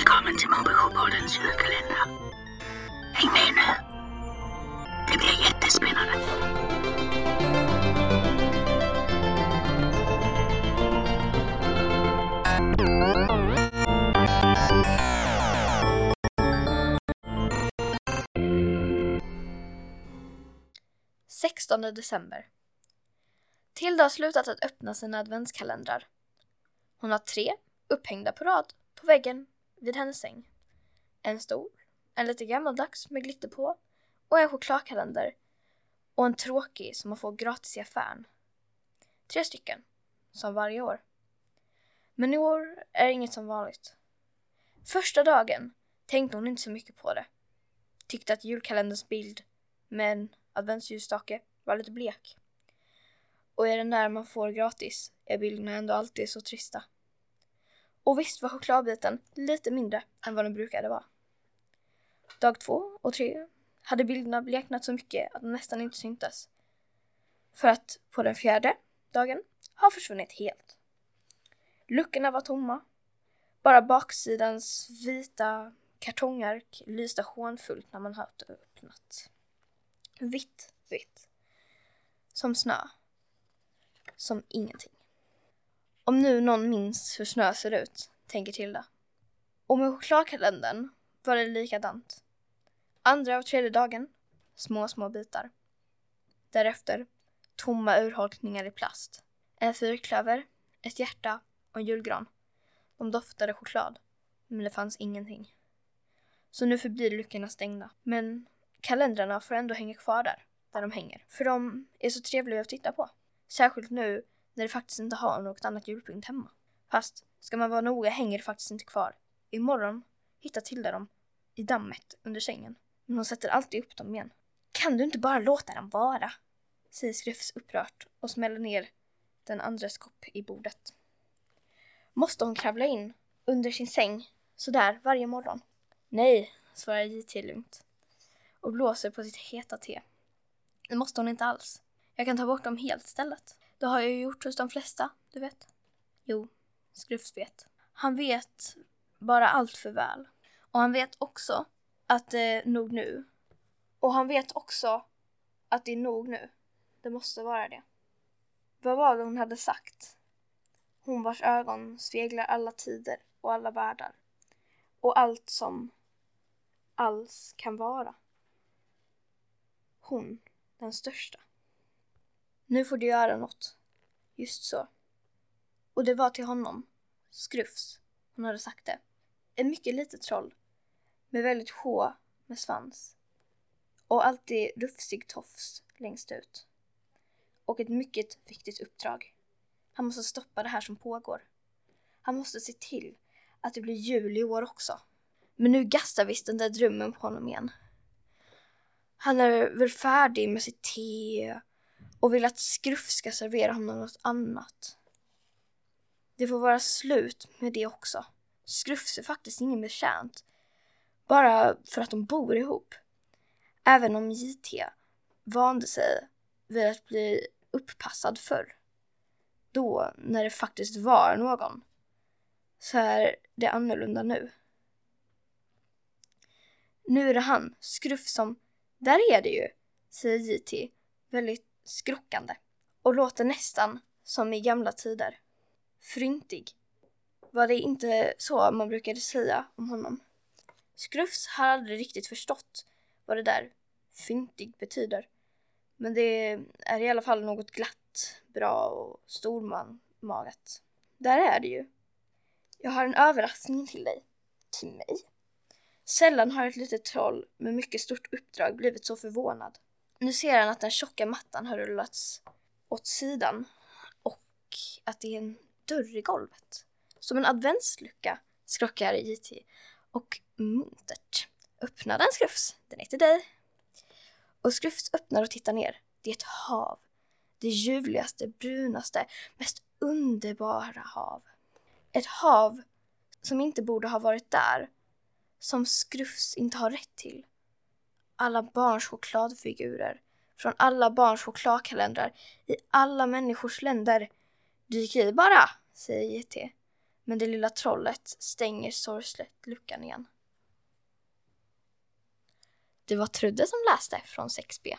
Välkommen till Mobilisjopoddens julkalender. Häng med nu. Det blir jättespännande. Sextonde december. Tilda har slutat att öppna sina adventskalendrar. Hon har tre upphängda på rad på väggen vid hennes säng. En stor, en lite gammaldags med glitter på och en chokladkalender och en tråkig som man får gratis i affären. Tre stycken, som varje år. Men i år är inget som vanligt. Första dagen tänkte hon inte så mycket på det. Tyckte att julkalenderns bild med en adventsljusstake var lite blek. Och är den där man får gratis är bilderna ändå alltid så trista. Och visst var chokladbiten lite mindre än vad den brukade vara. Dag två och tre hade bilderna bleknat så mycket att de nästan inte syntes. För att på den fjärde dagen har försvunnit helt. Luckorna var tomma. Bara baksidans vita kartongark lyste hånfullt när man hade öppnat. Vitt, vitt. Som snö. Som ingenting. Om nu någon minns hur snö ser ut, tänker Tilda. Och med chokladkalendern var det likadant. Andra och tredje dagen, små, små bitar. Därefter, tomma urholkningar i plast. En fyrklöver, ett hjärta och en julgran. De doftade choklad, men det fanns ingenting. Så nu förblir luckorna stängda. Men kalendrarna får ändå hänga kvar där, där de hänger. För de är så trevliga att titta på. Särskilt nu när det faktiskt inte har något annat julpynt hemma. Fast, ska man vara noga hänger det faktiskt inte kvar. Imorgon hittar Tilda dem i dammet under sängen. Men hon sätter alltid upp dem igen. Kan du inte bara låta dem vara? Säger Skrufs upprört och smäller ner den andres kopp i bordet. Måste hon kravla in under sin säng sådär varje morgon? Nej, svarar JT lugnt och blåser på sitt heta te. Det måste hon inte alls. Jag kan ta bort dem helt istället. Det har jag ju gjort hos de flesta, du vet. Jo, Skrufs vet. Han vet bara allt för väl. Och han vet också att det är nog nu. Och han vet också att det är nog nu. Det måste vara det. Vad var det hon hade sagt? Hon vars ögon speglar alla tider och alla världar. Och allt som alls kan vara. Hon, den största. Nu får du göra något. Just så. Och det var till honom, Skrufs, hon hade sagt det. Ett mycket litet troll med väldigt sjå med svans och alltid rufsig tofs längst ut. Och ett mycket viktigt uppdrag. Han måste stoppa det här som pågår. Han måste se till att det blir jul i år också. Men nu gastar visst den där drömmen på honom igen. Han är väl färdig med sitt te och vill att Skruff ska servera honom något annat. Det får vara slut med det också. Skrufs är faktiskt ingen betjänt. Bara för att de bor ihop. Även om JT vande sig vid att bli upppassad förr. Då, när det faktiskt var någon. Så är det annorlunda nu. Nu är det han, Skruff, som... Där är det ju, säger JT väldigt skrockande och låter nästan som i gamla tider. Fryntig. Var det inte så man brukade säga om honom? Skrufs har aldrig riktigt förstått vad det där fyntig betyder. Men det är i alla fall något glatt, bra och stormagat. Där är det ju. Jag har en överraskning till dig. Till mig? Sällan har ett litet troll med mycket stort uppdrag blivit så förvånad. Nu ser han att den tjocka mattan har rullats åt sidan och att det är en dörr i golvet. Som en adventslucka skrockar JT och muntert. Öppna den Skrufs, den är till dig. Och Skrufs öppnar och tittar ner. Det är ett hav. Det ljuvligaste, brunaste, mest underbara hav. Ett hav som inte borde ha varit där. Som Skrufs inte har rätt till alla barns chokladfigurer från alla barns chokladkalendrar i alla människors länder. Dyk i bara, säger JT. Men det lilla trollet stänger sorgset luckan igen. Det var Trudde som läste från 6B.